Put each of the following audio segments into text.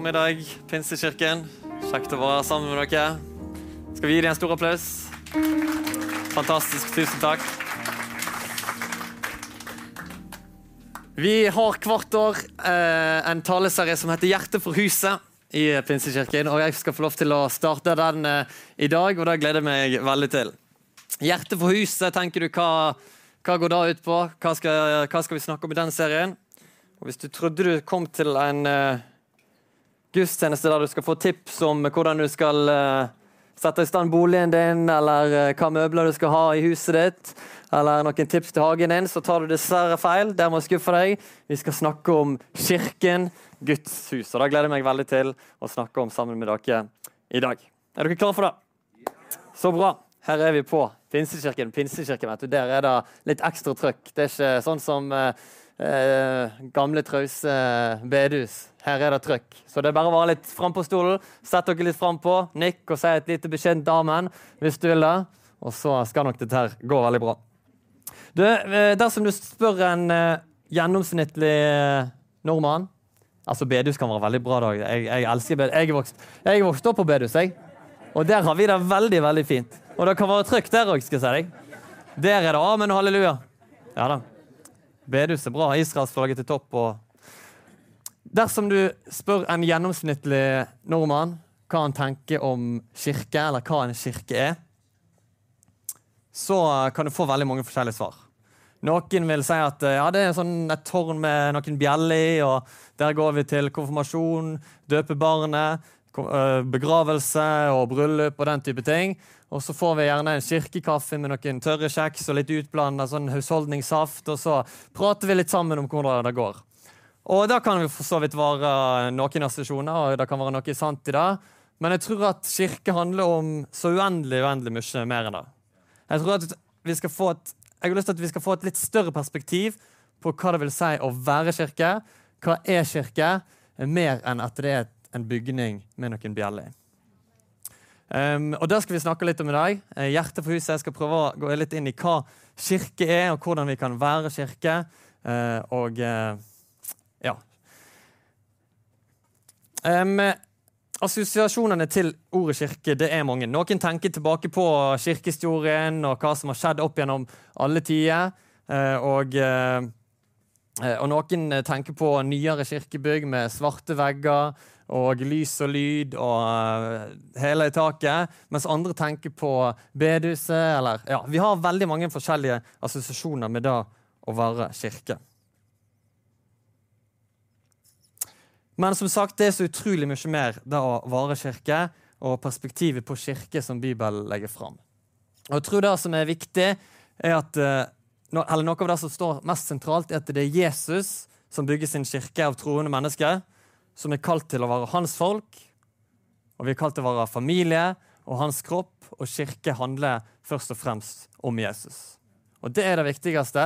formiddag, Pinsekirken. Kjekt å være sammen med dere. Skal vi gi dem en stor applaus? Fantastisk. Tusen takk. Vi har hvert år eh, en taleserie som heter 'Hjerte for huset' i Pinsekirken. Og jeg skal få lov til å starte den eh, i dag, og det gleder jeg meg veldig til. Hjerte for huset, tenker du, hva, hva går det ut på? Hva skal, hva skal vi snakke om i den serien? Og Hvis du trodde du kom til en eh, gudstjeneste der du skal få tips om hvordan du skal eh, sette i stand boligen din, eller eh, hva møbler du skal ha i huset ditt, eller noen tips til hagen din, så tar du dessverre feil. Der må jeg skuffe deg. Vi skal snakke om kirken, Guds hus. Og Det gleder jeg meg veldig til å snakke om sammen med dere i dag. Er dere klare for det? Så bra. Her er vi på Pinsekirken. Pinsekirken, vet du. Der er det litt ekstra trøkk. Det er ikke sånn som eh, eh, gamle, trause bedehus. Her er det trøkk. Så det er bare å være litt frampå stolen. Sett dere litt frampå, nikk og si et lite beskjedent amen hvis du vil det. Og så skal nok dette her gå veldig bra. Du, eh, dersom du spør en eh, gjennomsnittlig eh, nordmann Altså, bedehus kan være veldig bra. da. Jeg, jeg elsker bedehus. Jeg er vokst, jeg vokst opp på bedehus, jeg. Og der har vi det veldig, veldig fint. Og det kan være trøkk der òg, skal jeg si deg. Der er det amen og halleluja. Ja da. Bedehus er bra. Israelsflagget til topp. og Dersom du spør en gjennomsnittlig nordmann hva han tenker om kirke, eller hva en kirke er, så kan du få veldig mange forskjellige svar. Noen vil si at ja, det er sånn et tårn med noen bjeller i, og der går vi til konfirmasjon, døpe barnet, begravelse og bryllup og den type ting. Og så får vi gjerne en kirkekaffe med noen tørre kjeks og litt utblanda sånn husholdningssaft, og så prater vi litt sammen om hvordan det går. Og det kan for så vidt være noen assosiasjoner, og det kan være noe sant i det. Men jeg tror at kirke handler om så uendelig uendelig mye mer enn det. Jeg tror at vi skal få et, jeg har lyst til at vi skal få et litt større perspektiv på hva det vil si å være kirke. Hva er kirke? Mer enn at det er en bygning med noen bjeller i. Um, og Der skal vi snakke litt om i dag. Uh, Hjertet for huset. Jeg skal prøve å gå litt inn i hva kirke er, og hvordan vi kan være kirke. Uh, og uh, ja. Um, assosiasjonene til ordet kirke det er mange. Noen tenker tilbake på kirkehistorien og hva som har skjedd opp gjennom alle tider. og og noen tenker på nyere kirkebygg med svarte vegger og lys og lyd og uh, hele taket. Mens andre tenker på bedehuset. Eller, ja, vi har veldig mange forskjellige assosiasjoner med det å være kirke. Men som sagt, det er så utrolig mye mer det å være kirke og perspektivet på kirke som Bibelen legger fram. Og jeg tror det som er viktig, er at eller Noe av det som står mest sentralt, er at det er Jesus som bygger sin kirke av troende mennesker som er kalt til å være hans folk. Og vi er kalt til å være familie og hans kropp, og kirke handler først og fremst om Jesus. Og det er det viktigste.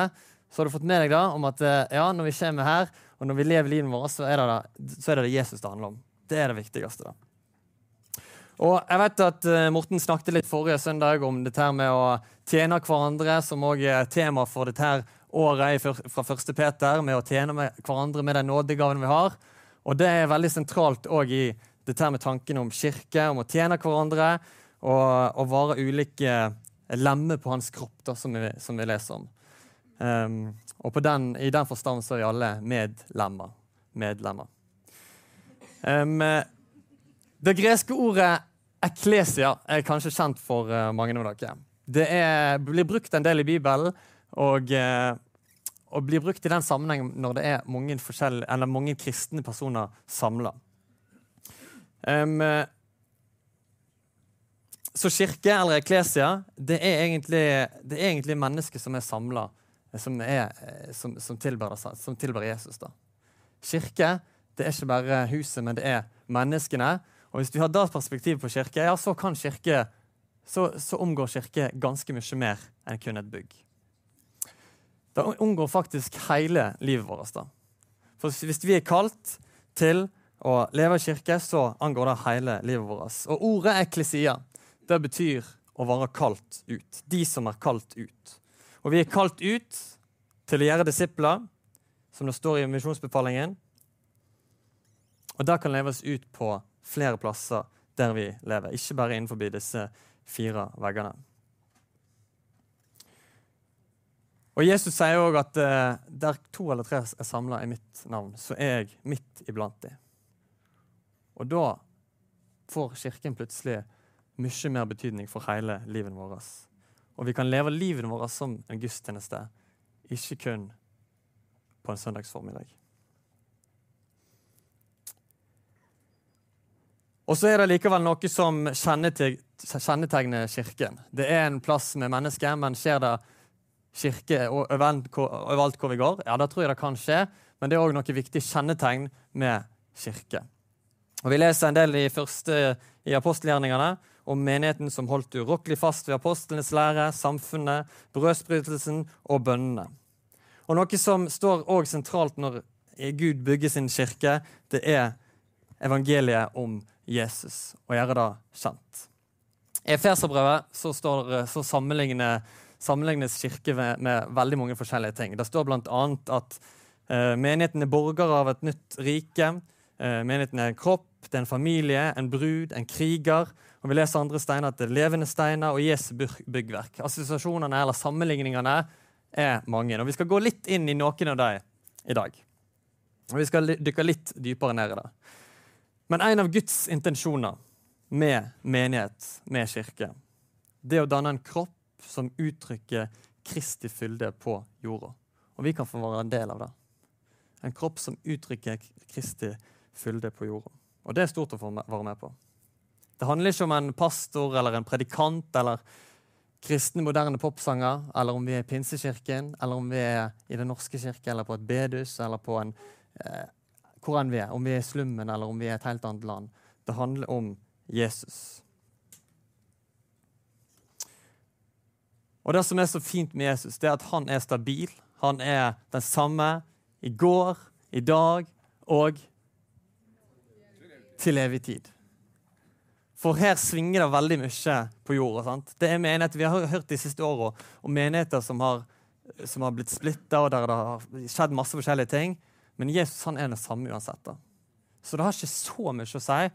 Så har du fått med deg da om at eh, ja, når vi kommer her, og når vi lever livet vårt, så er, det, så er det, Jesus det handler om. Det er det viktigste. da. Og jeg vet at uh, Morten snakket litt forrige søndag om dette med å tjene hverandre, som òg er tema for dette året fra 1. Peter, med å tjene hverandre med den nådegaven vi har. Og det er veldig sentralt òg i dette med tanken om kirke, om å tjene hverandre og, og være ulike lemmer på hans kropp, da, som, vi, som vi leser om. Um, og den, i den forstand så er vi alle medlemmer. medlemmer. Um, det greske ordet eklesia er kanskje kjent for uh, mange av dere. Det er, blir brukt en del i Bibelen, og uh, og blir brukt i den sammenheng når det er mange, mange kristne personer samla. Um, så kirke, eller eklesia, det er egentlig, det er egentlig mennesker som er samla, som, som, som, tilber, som tilber Jesus. da. Kirke det er ikke bare huset, men det er menneskene. Og Hvis vi har det perspektivet på kirke, ja, så, kan kirke, så, så omgår kirke ganske mye mer enn kun et bygg. Det unngår faktisk hele livet vårt. da. For Hvis vi er kalt til å leve i kirke, så angår det hele livet vårt. Og ordet eklesia det betyr å være kalt ut. De som er kalt ut. Og vi er kalt ut til å gjøre disipler, som det står i misjonsbefalingen. Og det kan leves ut på flere plasser der vi lever, ikke bare innenfor disse fire veggene. Og Jesus sier òg at uh, der to eller tre er samla i mitt navn, så er jeg midt iblant dem. Og da får Kirken plutselig mye mer betydning for hele livet vårt. Og vi kan leve livet vårt som en gudstjeneste, ikke kun på en søndagsformiddag. Og så er det likevel noe som kjennetegner Kirken. Det er en plass med mennesker, men skjer det kirke overalt hvor vi går? Ja, det tror jeg det kan skje, men det er òg noe viktig kjennetegn med kirke. Og Vi leser en del i, første, i apostelgjerningene om menigheten som holdt urokkelig fast ved apostlenes lære, samfunnet, brødsbrytelsen og bønnene. Og Noe som står også sentralt når Gud bygger sin kirke, det er evangeliet om Jesus, og gjøre det kjent. I Efeserbrevet så, så sammenligner sammenlignes kirke med, med, veldig mange forskjellige ting. Det står bl.a. at uh, menigheten er borger av et nytt rike. Uh, menigheten er en kropp, det er en familie, en brud, en kriger. Og Vi leser andre steiner at det er levende steiner og Jesu byggverk. Assosiasjonene eller sammenligningene er mange. Og Vi skal gå litt inn i noen av dem i dag. Og Vi skal dykke litt dypere ned i det. Men en av Guds intensjoner med menighet, med kirke, det er å danne en kropp som uttrykker Kristi fylde på jorda. Og vi kan få være en del av det. En kropp som uttrykker Kristi fylde på jorda. Og det er stort å få være med på. Det handler ikke om en pastor eller en predikant eller kristne, moderne popsanger, eller om vi er i Pinsekirken, eller om vi er i Den norske kirke, eller på et bedus, eller på en eh, Hvor enn vi er. Om vi er i slummen, eller om vi er et helt annet land. Det handler om Jesus. Og Det som er så fint med Jesus, det er at han er stabil. Han er den samme i går, i dag og til evig tid. For her svinger det veldig mye på jorda. sant? Det er menighet, Vi har hørt de siste åra om menigheter som har, som har blitt splitta, og der det har skjedd masse forskjellige ting. Men Jesus han er den samme uansett. da. Så det har ikke så mye å si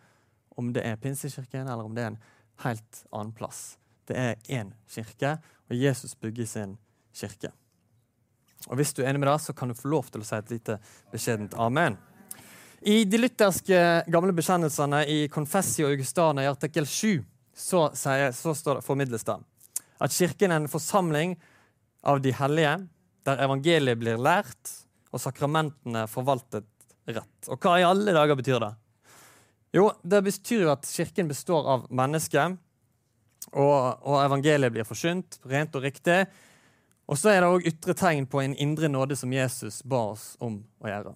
om det er Pinsekirken eller om det er en helt annen plass. Det er én kirke, og Jesus bygger sin kirke. Og Hvis du er enig med det, så kan du få lov til å si et lite beskjedent amen. I de lutherske gamle bekjennelsene i Confessio Augustana i artikkel 7 så, sier, så står formidles det at Kirken er en forsamling av de hellige, der evangeliet blir lært og sakramentene forvaltet rett. Og hva i alle dager betyr det? Jo, det betyr jo at Kirken består av mennesker og, og evangeliet blir forsynt rent og riktig. Og så er det òg ytre tegn på en indre nåde som Jesus ba oss om å gjøre.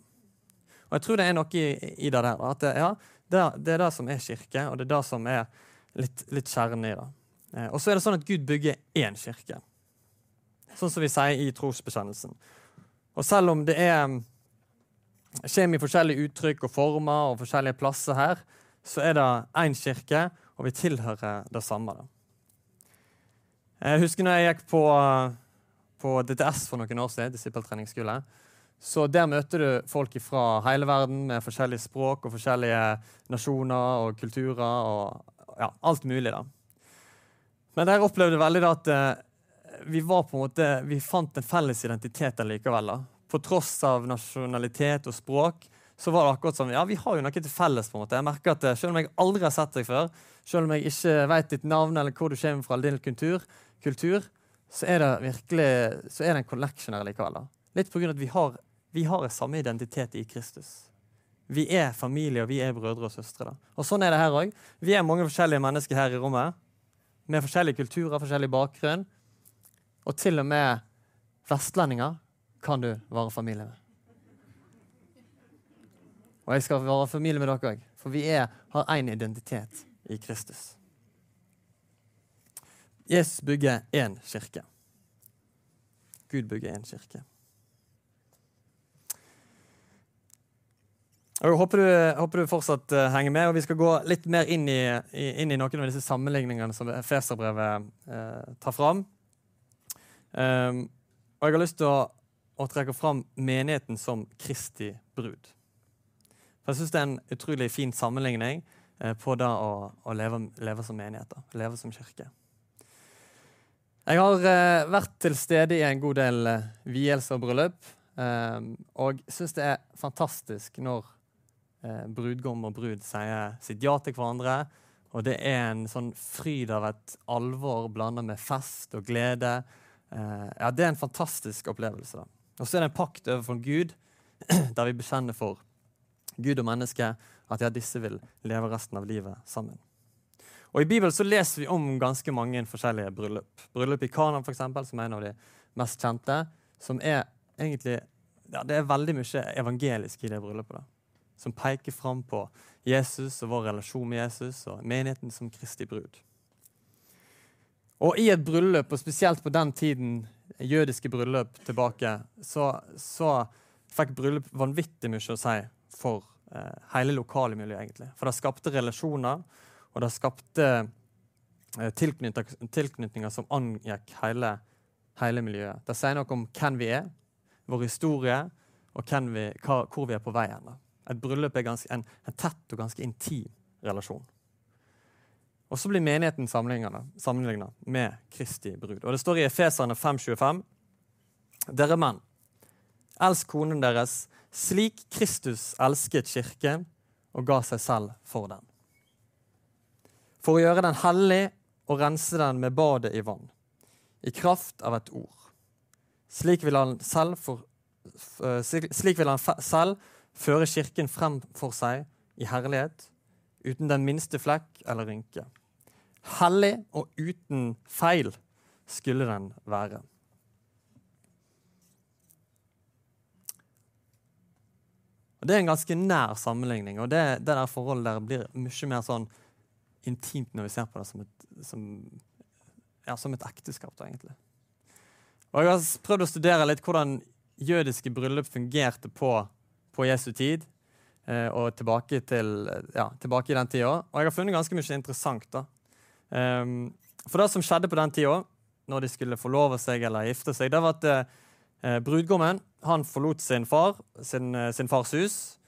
Og Jeg tror det er noe i, i det der. At det, ja, det, det, er det som er kirke, og det er det som er litt, litt kjernen i det. Eh, og så er det sånn at Gud bygger én kirke. Sånn som vi sier i trosbekjennelsen. Og selv om det er kommer i forskjellige uttrykk og former og forskjellige plasser her, så er det én kirke, og vi tilhører det samme. Da. Jeg husker når jeg gikk på, på DTS for noen år siden. Så Der møter du folk fra hele verden med forskjellige språk og forskjellige nasjoner og kulturer. og ja, Alt mulig. da. Men der opplevde jeg veldig da at eh, vi måte, vi fant en felles identitet likevel. da. På tross av nasjonalitet og språk så var det akkurat som ja, vi har jo noe til felles. på en måte. Jeg merker at eh, Selv om jeg aldri har sett deg før, selv om jeg ikke vet ditt navn eller hvor du kommer fra, din kultur, kultur, så er det virkelig så er det en collection her likevel. Litt pga. at vi har, vi har samme identitet i Kristus. Vi er familie, og vi er brødre og søstre. Da. Og Sånn er det her òg. Vi er mange forskjellige mennesker her i rommet. Med forskjellige kulturer, forskjellig bakgrunn. Og til og med vestlendinger kan du være familie med. Og jeg skal være familie med dere òg, for vi er, har én identitet i Kristus. Jesus bygger én kirke. Gud bygger én kirke. Jeg håper du, håper du, fortsatt uh, henger med. og Vi skal gå litt mer inn i, inn i noen av disse sammenligningene som Feserbrevet uh, tar fram. Um, og Jeg har lyst til å, å trekke fram menigheten som Kristi brud. For Jeg syns det er en utrolig fin sammenligning eh, på det å, å leve, leve, som menigheter, leve som kirke. Jeg har eh, vært til stede i en god del eh, vielser og bryllup, eh, og syns det er fantastisk når eh, brudgom og brud sier sitt ja til hverandre. Og det er en sånn fryd av et alvor blanda med fest og glede. Eh, ja, Det er en fantastisk opplevelse. da. Og så er det en pakt overfor Gud, der vi bekjenner for Gud og menneske, at ja, disse vil leve resten av livet sammen. Og I Bibelen så leser vi om ganske mange forskjellige bryllup. Bryllup i Kana, for eksempel, som er en av de mest kjente. Som er egentlig ja, Det er veldig mye evangelisk i det bryllupet. da. Som peker fram på Jesus og vår relasjon med Jesus og menigheten som Kristi brud. Og i et bryllup, og spesielt på den tiden jødiske bryllup tilbake, så, så fikk bryllup vanvittig mye å si for eh, hele lokalmiljøet, egentlig. For det skapte relasjoner, og det skapte eh, tilknytninger som angikk hele, hele, miljøet. Det sier noe om hvem vi er, vår historie, og vi, hva, hvor vi er på vei hen. Et bryllup er ganske, en, en, tett og ganske intim relasjon. Og så blir menigheten sammenligna med Kristi brud. Og Det står i Efeserne 5,25.: Dere menn, elsk konen deres slik Kristus elsket kirken og ga seg selv for den. For å gjøre den hellig og rense den med badet i vann, i kraft av et ord. Slik vil han selv, for, slik vil han selv føre kirken frem for seg i herlighet, uten den minste flekk eller rynke. Hellig og uten feil skulle den være. Og Det er en ganske nær sammenligning, og det, det der forholdet der blir mye mer sånn intimt når vi ser på det som et, som, ja, som et ekteskap. Da, egentlig. Og Jeg har prøvd å studere litt hvordan jødiske bryllup fungerte på, på Jesu tid. Eh, og tilbake, til, ja, tilbake i den tida. Og jeg har funnet ganske mye interessant. da. Um, for det som skjedde på den tida, når de skulle forlove seg eller gifte seg, det var at eh, brudgommen han forlot sin far, sin, eh, sin fars hus.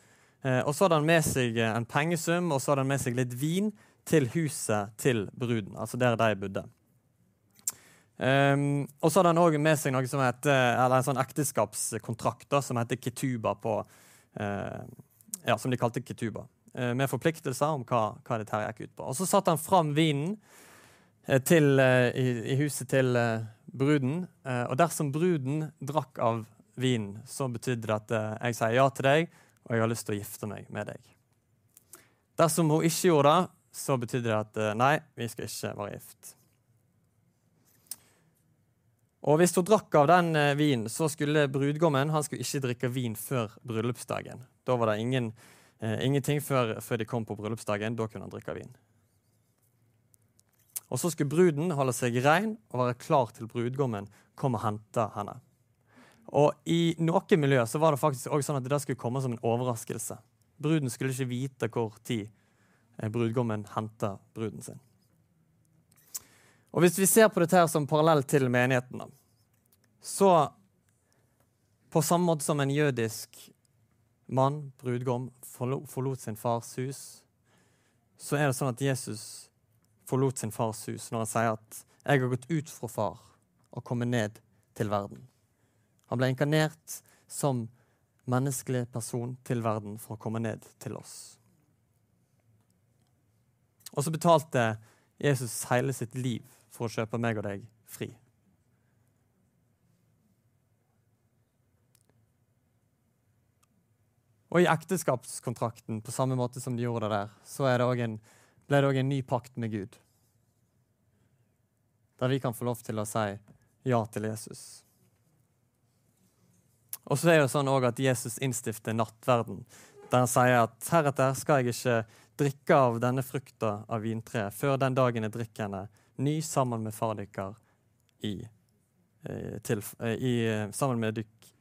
Eh, og så hadde han med seg eh, en pengesum og så hadde han med seg litt vin til huset til bruden. Altså der de bodde. Um, og så hadde han òg med seg noe som heter, eller en sånn ekteskapskontrakt da, som heter ketuba. på, uh, ja, Som de kalte ketuba. Uh, med forpliktelser om hva, hva dette gikk ut på. Og Så satte han fram vinen uh, til, i, i, huset til bruden. og dersom bruden drakk av vinen, så betydde det at eh, jeg sier ja til deg, og jeg har lyst til å gifte meg med deg. Dersom hun ikke gjorde det, så betydde det at eh, nei, vi skal ikke være gift. Og Hvis hun drakk av den eh, vinen, så skulle brudgommen han skulle ikke drikke vin før bryllupsdagen. Da var det ingen, eh, ingenting før, før, de kom på bryllupsdagen. Da kunne han drikke vin. Og Så skulle bruden holde seg rein og være klar til brudgommen kom og henta henne. Og i noen miljøer så var det faktisk også sånn at det skulle komme som en overraskelse. Bruden skulle ikke vite hvor tid eh, brudgommen henta bruden sin. Og Hvis vi ser på dette her som parallell til menigheten, så på samme måte som en jødisk mann, brudgom, forlot sin fars hus, så er det sånn at Jesus forlot sin fars hus når han sier at 'jeg har gått ut fra far og kommet ned til verden'. Han ble inkarnert som menneskelig person til verden for å komme ned til oss. Og så betalte Jesus hele sitt liv for å kjøpe meg og deg fri. Og i ekteskapskontrakten, på samme måte som de gjorde det der, så er det en, ble det òg en ny pakt med Gud. Der vi kan få lov til å si ja til Jesus. Og så er det sånn at Jesus innstifter nattverden, der han sier at heretter skal jeg ikke drikke av denne frukta av vintreet før den dagen jeg drikker henne ny sammen med far dykker i, eh, til, eh, i, sammen med dykk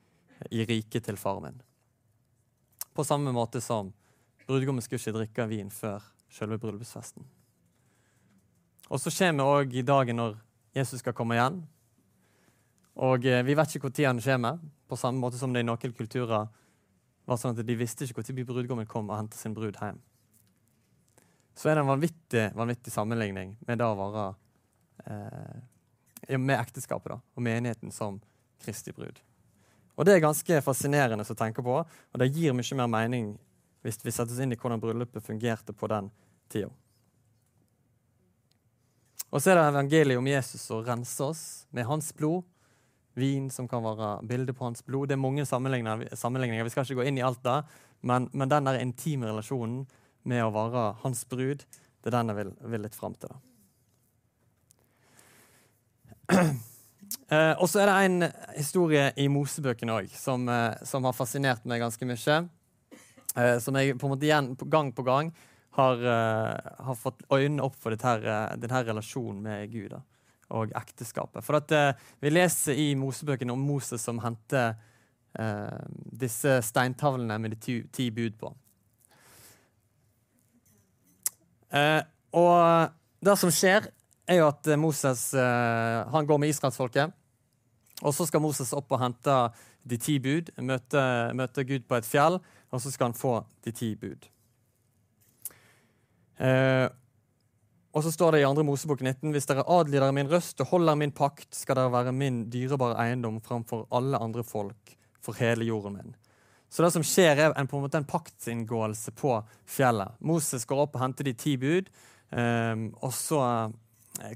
i riket til far min. På samme måte som brudgommen skulle ikke drikke vin før selve bryllupsfesten. Og så kommer òg dagen når Jesus skal komme igjen. Og eh, vi vet ikke når han kommer, på samme måte som det i noen kulturer var sånn at de visste ikke når brudgommen kom og hentet sin brud hjem. Så er det en vanvittig, vanvittig sammenligning med det å være eh, med ekteskapet da, og menigheten som Kristi brud. Og Det er ganske fascinerende å tenke på, og det gir mye mer mening hvis vi setter oss inn i hvordan bryllupet fungerte på den tida. Og så er det evangeliet om Jesus som renser oss med hans blod. Vin som kan være bilde på hans blod. Det er mange sammenligninger. Vi skal ikke gå inn i alt det, men, men den der intime relasjonen med å være hans brud, det er den jeg vil, vil litt fram til. Eh, og så er det en historie i Mosebøkene òg som, eh, som, har fascinert meg ganske mye. Eh, som jeg på en måte igjen, gang på gang har, eh, har fått øynene opp for dette, eh, denne relasjonen med Gud da, og ekteskapet. For at eh, Vi leser i Mosebøkene om Moses som henter disse steintavlene med de ti, ti bud på. og det som skjer, er jo at Moses han går med israelsfolket. Og så skal Moses opp og hente de ti bud, møte, møte Gud på et fjell, og så skal han få de ti bud. Eh, og så står det i 2. Mosebok 19.: Hvis dere adlyder min røst og holder min pakt, skal dere være min dyrebare eiendom framfor alle andre folk for hele jorden min. Så det som skjer, er en, på en måte en paktsinngåelse på fjellet. Moses går opp og henter de ti bud, eh, og så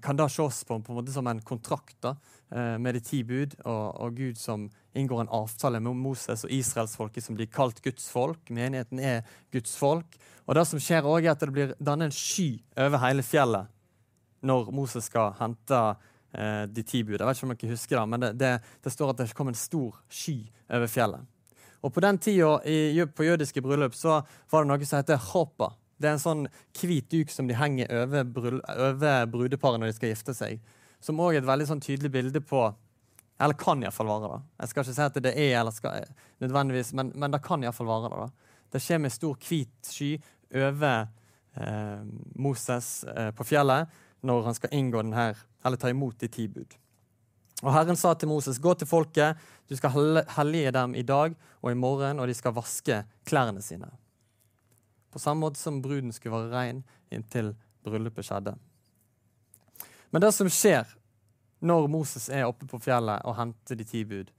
kan det ses på, på en som en kontrakt da, eh, med de ti bud, og, og Gud som inngår en avtale med Moses og israelsfolket som blir kalt Guds folk. Menigheten er Guds folk. Og det som skjer også er at det blir dannet en sky over hele fjellet når Moses skal hente eh, de ti bud. Jeg vet ikke om dere husker det, men det, det, det, står at det kom en stor sky over fjellet. Og På den tida på jødiske bryllup så var det noe som heter chopa. Det er en sånn hvit duk som de henger over, brudeparet når de skal gifte seg. Som òg er et veldig sånn tydelig bilde på eller kan iallfall være det. Jeg skal ikke si at det er eller skal, nødvendigvis, men, men det kan iallfall være det. da. Det skjer med stor hvit sky over eh, Moses eh, på fjellet når han skal inngå den her, eller ta imot de ti bud. Og Herren sa til Moses, gå til folket, du skal hellige dem i dag og i morgen, og de skal vaske klærne sine. På samme måte som bruden skulle være rein inntil bryllupet skjedde. Men det som skjer når Moses er oppe på fjellet og henter de ti bud,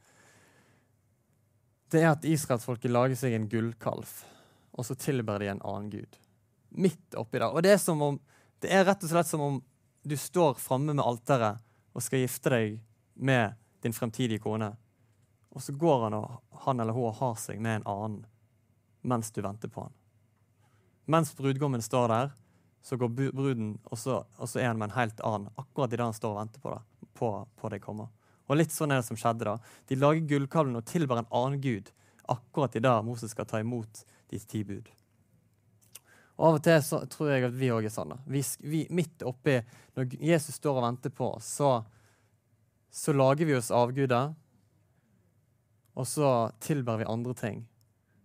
det er at israelsfolket lager seg en gullkalv, og så tilber de en annen gud. Midt oppi der. Og det er, om, det er rett og slett som om du står framme med alteret og skal gifte deg med din fremtidige kone, og så går han, og, han eller hun og har seg med en annen mens du venter på han. Mens brudgommen står der, så går bruden, og så, og så er han med en helt annen akkurat idet han står og venter på det på, på det kommer. Og litt sånn er det som skjedde da. De lager gullkalven og tilber en annen gud akkurat i dag Moses skal ta imot de ti bud. Og Av og til så tror jeg at vi òg er sånn. Vi, vi, midt oppi, når Jesus står og venter på oss, så, så lager vi oss avguder. Og så tilber vi andre ting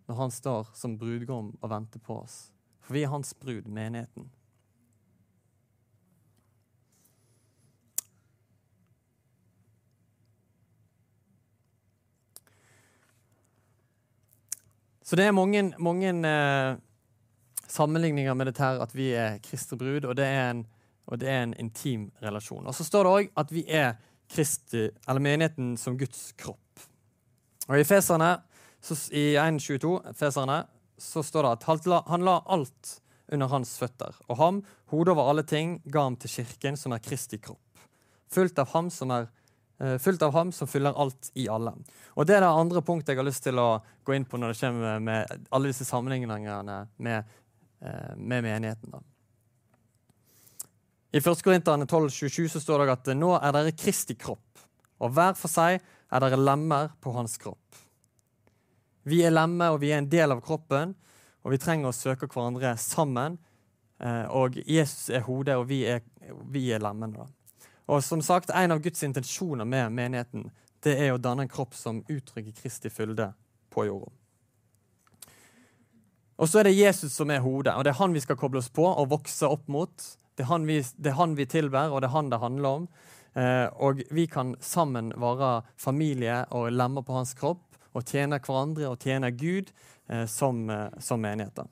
når han står som brudgom og venter på oss. For vi er hans brud, menigheten. Så det er mange, mange eh, sammenligninger med dette her at vi er Kristi brud, og det er, en, og det er en intim relasjon. Og Så står det òg at vi er Kristi, eller menigheten som Guds kropp. Og I Feserne, i 1.22, Feserne, så står det at han la, alt under hans føtter, og ham, hodet over alle ting, ga ham til kirken, som er Kristi kropp, fullt av ham som er Eh, fullt av ham som fyller alt i alle. Og Det er det andre punktet jeg har lyst til å gå inn på når det kommer med alle disse sammenligningene med, eh, med menigheten. Da. I 1. Korinterne 12,27 så står det at nå er dere Kristi kropp, og hver for seg er dere lemmer på hans kropp. Vi er lemmer, og vi er en del av kroppen, og vi trenger å søke hverandre sammen. Eh, og Jesus er hodet, og vi er, vi er lemmene. Og som sagt, En av Guds intensjoner med menigheten det er å danne en kropp som uttrykker Kristi fylde på jorda. Og så er det Jesus som er hodet, og det er han vi skal koble oss på og vokse opp mot. Det er han vi, han vi tilber, og det er han det handler om. Eh, og vi kan sammen være familie og lemmer på hans kropp og tjene hverandre og tjene Gud eh, som, eh, som menigheter.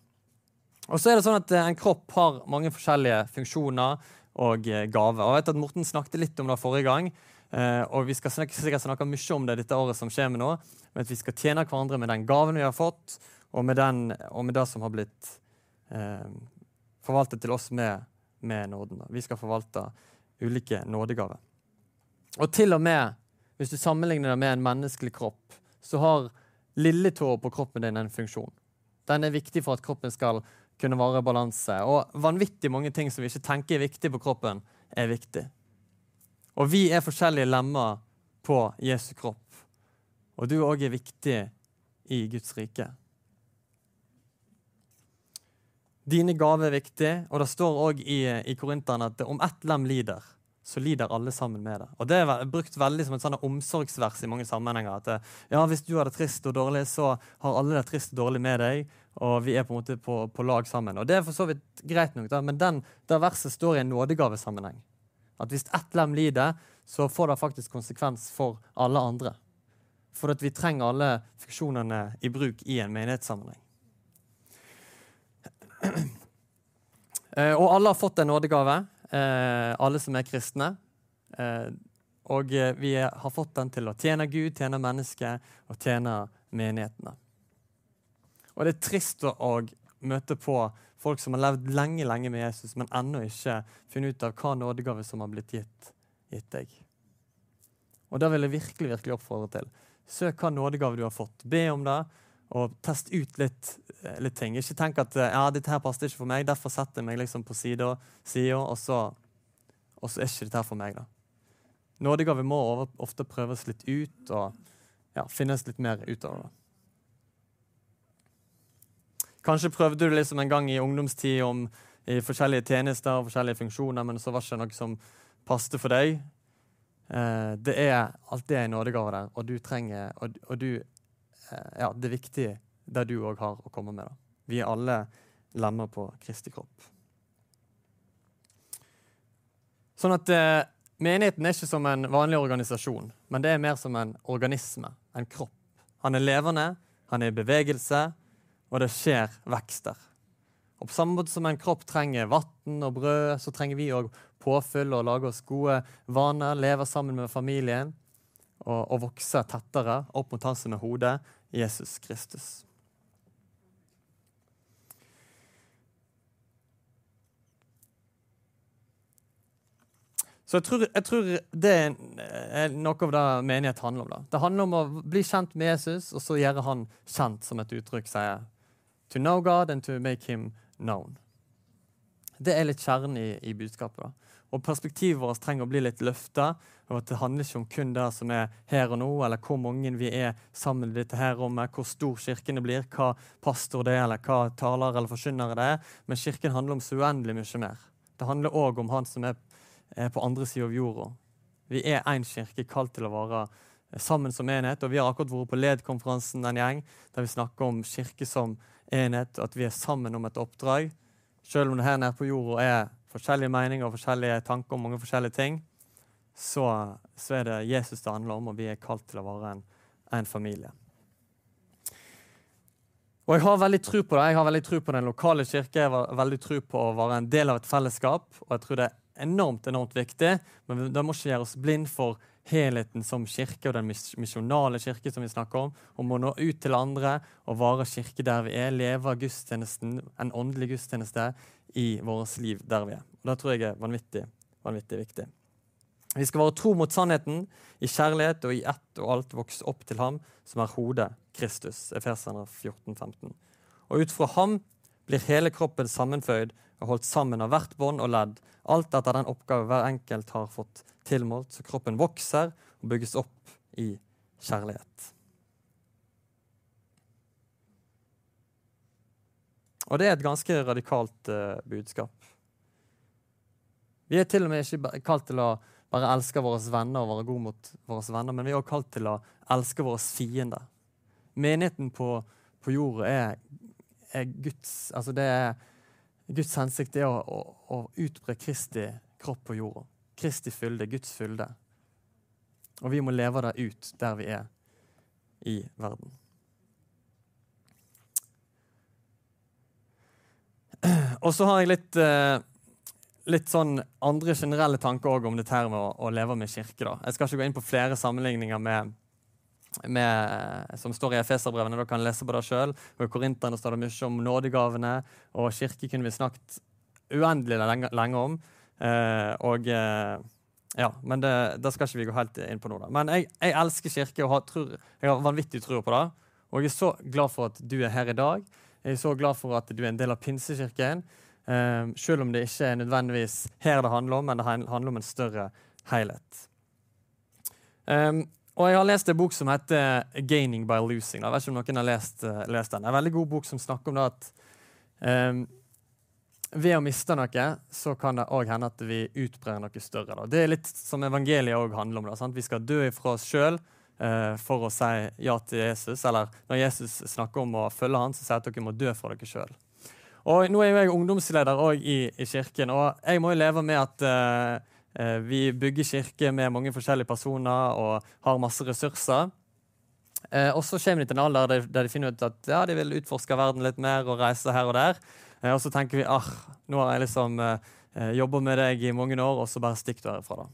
Og så er det sånn at En kropp har mange forskjellige funksjoner og gaver. Og jeg vet at Morten snakket litt om det forrige gang. og Vi skal sikkert snakke mye om det dette året som kommer nå. Men at vi skal tjene hverandre med den gaven vi har fått, og med, den, og med det som har blitt eh, forvaltet til oss med, med nåden. Vi skal forvalte ulike nådegaver. Og til og med hvis du sammenligner det med en menneskelig kropp, så har lilletåa på kroppen din en funksjon. Den er viktig for at kroppen skal kunne være balanse. Og vanvittig mange ting som vi ikke tenker er viktig på kroppen, er viktig. Og vi er forskjellige lemmer på Jesu kropp. Og du òg er viktig i Guds rike. Dine gaver er viktig, og det står òg i, i Korinteren at om ett lem lider, så lider alle sammen med det. Og Det er brukt veldig som et sånn omsorgsvers i mange sammenhenger. At ja, hvis du har det trist og dårlig, så har alle det trist og dårlig med deg. Og vi er på en måte på, på lag sammen. Og Det er for så vidt greit nok, da, men den, det verset står i en nådegavesammenheng. At hvis ett lem lider, så får det faktisk konsekvens for alle andre. For at vi trenger alle funksjonene i bruk i en menighetssammenheng. Eh, og alle har fått en nådegave eh, alle som er kristne. Eh, og eh, vi har fått den til å tjene Gud, tjene mennesket og tjene menighetene. Og det er trist å møte på folk som har levd lenge lenge med Jesus, men ennå ikke funnet ut av hva nådegave som har blitt gitt, gitt deg. Og Det vil jeg virkelig virkelig oppfordre til. Søk hva nådegave du har fått. Be om det, og teste ut litt, eh, litt, ting. Ikke tenk at eh, ja, dette her passer ikke for meg, derfor setter jeg meg liksom på sida, og, så, og så er ikke dette her for meg. da. Nådegave må ofte prøves litt ut og ja, finnes litt mer ut av. Kanskje prøvde du det liksom en gang i ungdomstid om i forskjellige tjenester og forskjellige funksjoner, men så var det ikke noe som passet for deg. Eh, det er alltid en nådegave der, og du trenger og, og du ja, det er viktig det du òg har å komme med. Da. Vi er alle lemmer på Kristi kropp. Sånn at eh, Menigheten er ikke som en vanlig organisasjon, men det er mer som en organisme, en kropp. Han er levende, han er i bevegelse, og det skjer vekst der. Og På samme måte som en kropp trenger vann og brød, så trenger vi òg påfyll og lage oss gode vaner, leve sammen med familien og, og vokse tettere opp mot han som er hodet, Jesus Kristus. Så jeg tror, jeg tror, det er noe av det menighet handler om. Da. Det handler om å bli kjent med Jesus, og så gjøre han kjent, som et uttrykk sier. To know God and to make him known. Det er litt kjernen i, i budskapet. da. Og perspektivet vårt trenger å bli litt løfta. Og at det handler ikke om kun det som er her og nå, eller hvor mange vi er sammen i dette her rommet, hvor stor kirken blir, hva pastor det er, eller hva taler eller forkynnere det er. Men kirken handler om så uendelig mye mer. Det handler òg om han som er, på andre sida av jorda. Vi er én kirke, kalt til å være sammen som enhet. Og vi har akkurat vært på LED-konferansen en gjeng, der vi snakker om kirke som enhet, at vi er sammen om et oppdrag. Selv om det her nede på jorda er forskjellige meninger og forskjellige tanker om mange forskjellige ting, så, så, er det Jesus det handler om, og vi er kalt til å være en, en familie. Og Jeg har veldig tro på det. Jeg har veldig tro på den lokale kirke. Jeg har veldig tro på å være en del av et fellesskap. Og jeg tror det er enormt enormt viktig, men det må ikke gjøre oss blind for helheten som kirke og den misjonale kirke som vi snakker om. Om å nå ut til andre og være kirke der vi er, leve gudstjenesten, en åndelig gudstjeneste i vårt liv der vi er. Og Det tror jeg er vanvittig, vanvittig viktig. Vi skal være tro mot sannheten, i kjærlighet og i ett og alt vokse opp til ham som er hodet, Kristus. Efeserne 14, 15. Og ut fra ham blir hele kroppen sammenføyd og holdt sammen av hvert bånd og ledd, alt etter den oppgave hver enkelt har fått tilmålt, så kroppen vokser og bygges opp i kjærlighet. Og det er et ganske radikalt uh, budskap. Vi er til og med ikke kalt til å bare elske våre venner og være gode mot våre venner, men vi er også kalt til å elske våre fiender. Menigheten på, på jorda er, er, Guds altså det er Guds hensikt er å, å, å utbre Kristi kropp på jorda. Kristi fylde, Guds fylde. Og vi må leve det ut der vi er i verden. Og så har jeg litt, eh, litt sånn andre generelle tanker om dette her med å, å, leve med kirke. da. Jeg skal ikke gå inn på flere sammenligninger med, med som står i Efeserbrevene. Dere kan lese på det sjøl. I Korinterne står det mye om nådegavene, og kirke kunne vi snakket uendelig lenge, lenge om. Eh, og eh, ja, men det, det, skal ikke vi gå helt inn på nå. da. Men jeg, jeg elsker kirke og har, tror, jeg har vanvittig tro på det. Og jeg er så glad for at du er her i dag. Jeg er så glad for at du er en del av Pinsekirken. Eh, selv om det ikke er nødvendigvis her det handler om, men det handler om en større helhet. Um, og jeg har lest en bok som heter 'Gaining by Losing'. Jeg vet ikke om noen har lest, uh, lest den. En veldig god bok som snakker om det at um, ved å miste noe, så kan det òg hende at vi utbrer noe større. Da. Det er litt som evangeliet òg handler om. Da, vi skal dø ifra oss sjøl uh, for å si ja til Jesus. Eller når Jesus snakker om å følge han, så sier han at dere må dø for dere sjøl. Og Nå er jo jeg ungdomsleder i, i, kirken, og jeg må jo leve med at uh, vi bygger kirke med mange forskjellige personer og har masse ressurser. Uh, og så kommer de til en alder der, de finner ut at ja, de vil utforske verden litt mer og reise her og der. og så tenker vi ah, nå har jeg liksom jobba med deg i mange år, og så bare stikk du herfra. da.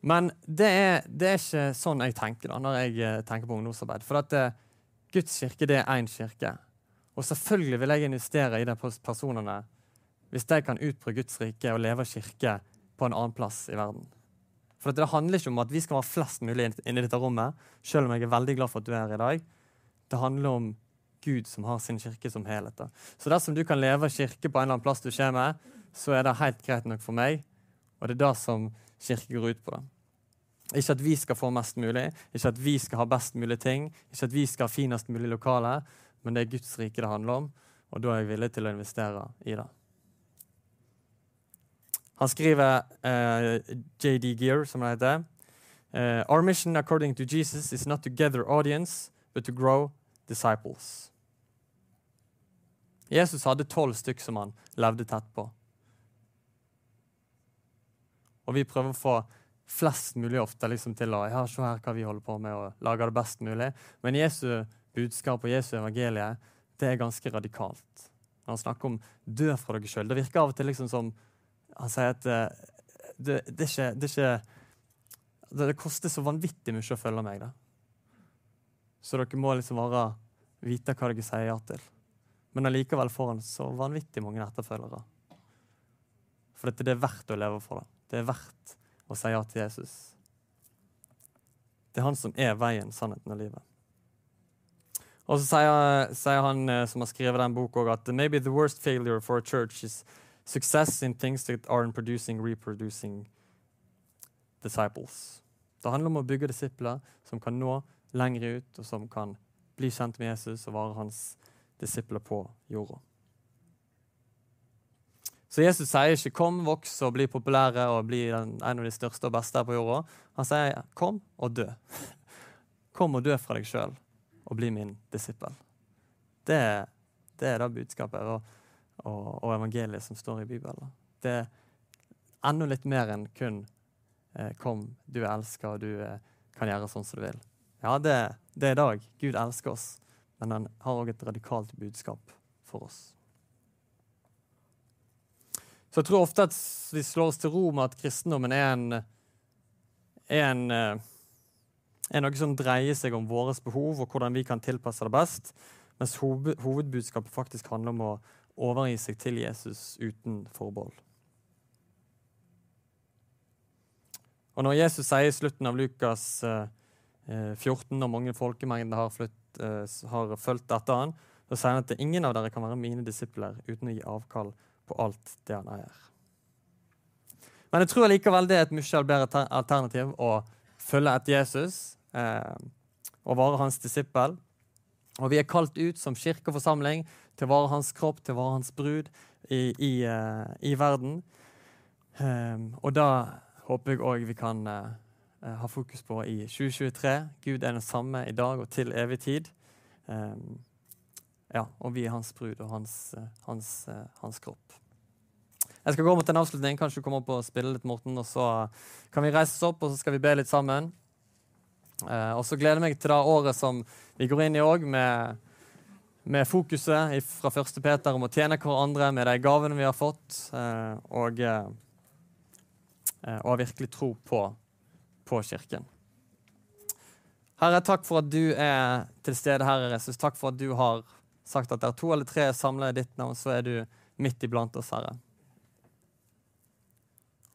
Men det er, det er, ikke sånn jeg tenker da, når jeg eh, tenker på ungdomsarbeid. For at Guds kirke det er én kirke. Og selvfølgelig vil jeg investere i de personene hvis de kan utbre Guds rike og leve kirke på en annen plass i verden. For Det handler ikke om at vi skal være flest mulig inne i dette rommet, selv om jeg er veldig glad for at du er her i dag. Det handler om Gud som har sin kirke som helhet. Så dersom du kan leve kirke på en eller annen plass du kommer, så er det helt greit nok for meg. Og det er det som kirke går ut på. det. Ikke at vi skal få mest mulig, ikke at vi skal ha best mulig ting, ikke at vi skal ha finest mulig lokale, men det er Guds rike det handler om, og da er jeg villig til å investere i det. Han skriver uh, eh, JD Gear, som det heter. Uh, Our mission according to Jesus is not to gather audience, but to grow disciples. Jesus hadde tolv stykk som han levde tett på. Og vi prøver å få flest mulig ofte liksom, til å ja, se her hva vi holder på med, og lage det best mulig. Men Jesu budskap og Jesu evangelie det er ganske radikalt. Han snakker om 'dø fra dere sjøl', det virker av og til liksom som Han sier at det, det, det, er ikke, det, er ikke det, koster så vanvittig mye å følge meg. da. Så dere må liksom bare vite hva dere sier ja til. Men allikevel får han så vanvittig mange etterfølgere. For dette det er verdt å leve for. det. Det er verdt å si ja til Jesus. Det er han som er veien, sannheten og livet. Og så sier, sier han eh, som har skrevet den boka, at maybe the worst failure for a church is success in things that aren't producing, reproducing disciples. Det handler om å bygge disipler som kan nå lenger ut, og som kan bli kjent med Jesus og være hans disipler på jorda. Så Jesus sier ikke 'kom, voks og bli populære og bli en av de største og beste på jorda'. Han sier 'kom og dø'. Kom og dø fra deg sjøl og bli min disippel. Det, det er det budskapet og, og, og, evangeliet som står i Bibelen. Det er enda litt mer enn kun eh, 'kom, du er elska, og du eh, kan gjøre sånn som du vil'. Ja, det, det er i dag. Gud elsker oss, men han har òg et radikalt budskap for oss. Så jeg tror ofte at vi slår oss til ro med at kristendommen er en, en eh, er noe som dreier seg om våre behov og hvordan vi kan tilpasse det best, mens hovedbudskapet faktisk handler om å overgi seg til Jesus uten forbehold. Og Når Jesus sier i slutten av Lukas 14, eh, når mange folkemengder har, flytt, eh, har fulgt etter han, så sier han at ingen av dere kan være mine disipler uten å gi avkall på alt det han eier. Men jeg tror likevel det er et mye bedre alternativ å følge etter Jesus eh, og være hans disippel. Og vi er kalt ut som kirke og forsamling til å være hans kropp, til å være hans brud i, i, uh, i verden. Um, og da håper jeg òg vi kan uh, ha fokus på i 2023. Gud er den samme i dag og til evig tid. Um, ja, og vi er hans brud og hans, uh, hans, hans kropp. Jeg skal gå mot en avslutning. Kanskje du kommer opp og spiller litt, Morten. Og så kan vi reise oss opp, og så skal vi be litt sammen. Uh, og så gleder jeg meg til det året som vi går inn i òg, med, med fokuset fra 1. Peter om å tjene hverandre med de gavene vi har fått, eh, og, å og har virkelig tro på, på Kirken. Herre, takk for at du er til stede, Herre Jesus. Takk for at du har sagt at der to eller tre er samla i ditt navn, så er du midt iblant oss, Herre.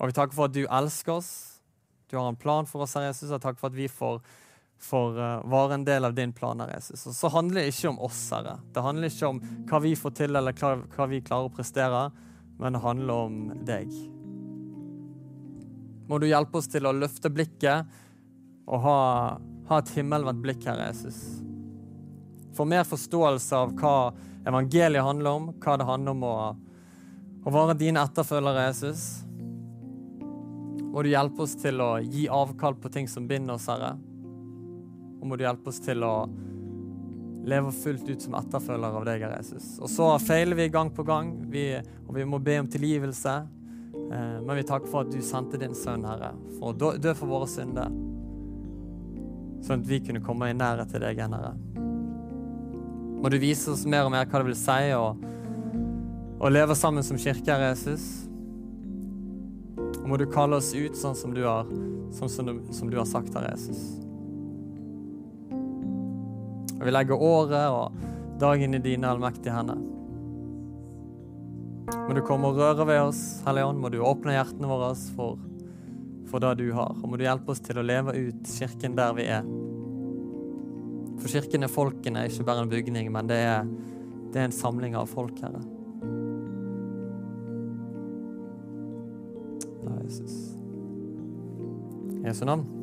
Og vi takker for at du elsker oss. Du har en plan for oss, Herre Jesus. Og takk for at vi får, får uh, være en del av din plan, Jesus. Og så handler det ikke om oss, Herre. Det handler ikke om hva vi får til, eller hva, vi klarer å prestere, men det handler om deg. Må du hjelpe oss til å løfte blikket og ha ha et himmelvendt blikk, Herre Jesus. Få mer forståelse av hva evangeliet handler om, hva det handler om å, å være dine etterfølgere, Jesus. Må du hjelpe oss til å gi avkall på ting som binder oss, Herre. Og må du hjelpe oss til å leve fullt ut som etterfølgere av deg, Jesus. Og så feiler vi gang på gang, vi, og vi må be om tilgivelse. Eh, men vi takker for at du sendte din sønn, Herre, for å dø for våre synder sånn at vi kunne komme i nærhet til deg Herre. Må du vise oss mer og mer hva det vil si å leve sammen som kirke, Herre Jesus. Og må du kalle oss ut sånn som du har, sånn som du, som du har sagt, Herre Jesus. Og vi legger året og dagen i dine allmektige hender. Må du komme og røre ved oss, Hellige Ånd. Må du åpne hjertene våre for for det du har. Og må du hjelpe oss til å leve ut kirken der vi er. For kirken er folkene, ikke bare en bygning, men det er, det er en samling av folk, Herre. Ja, Jesus. Jesu navn.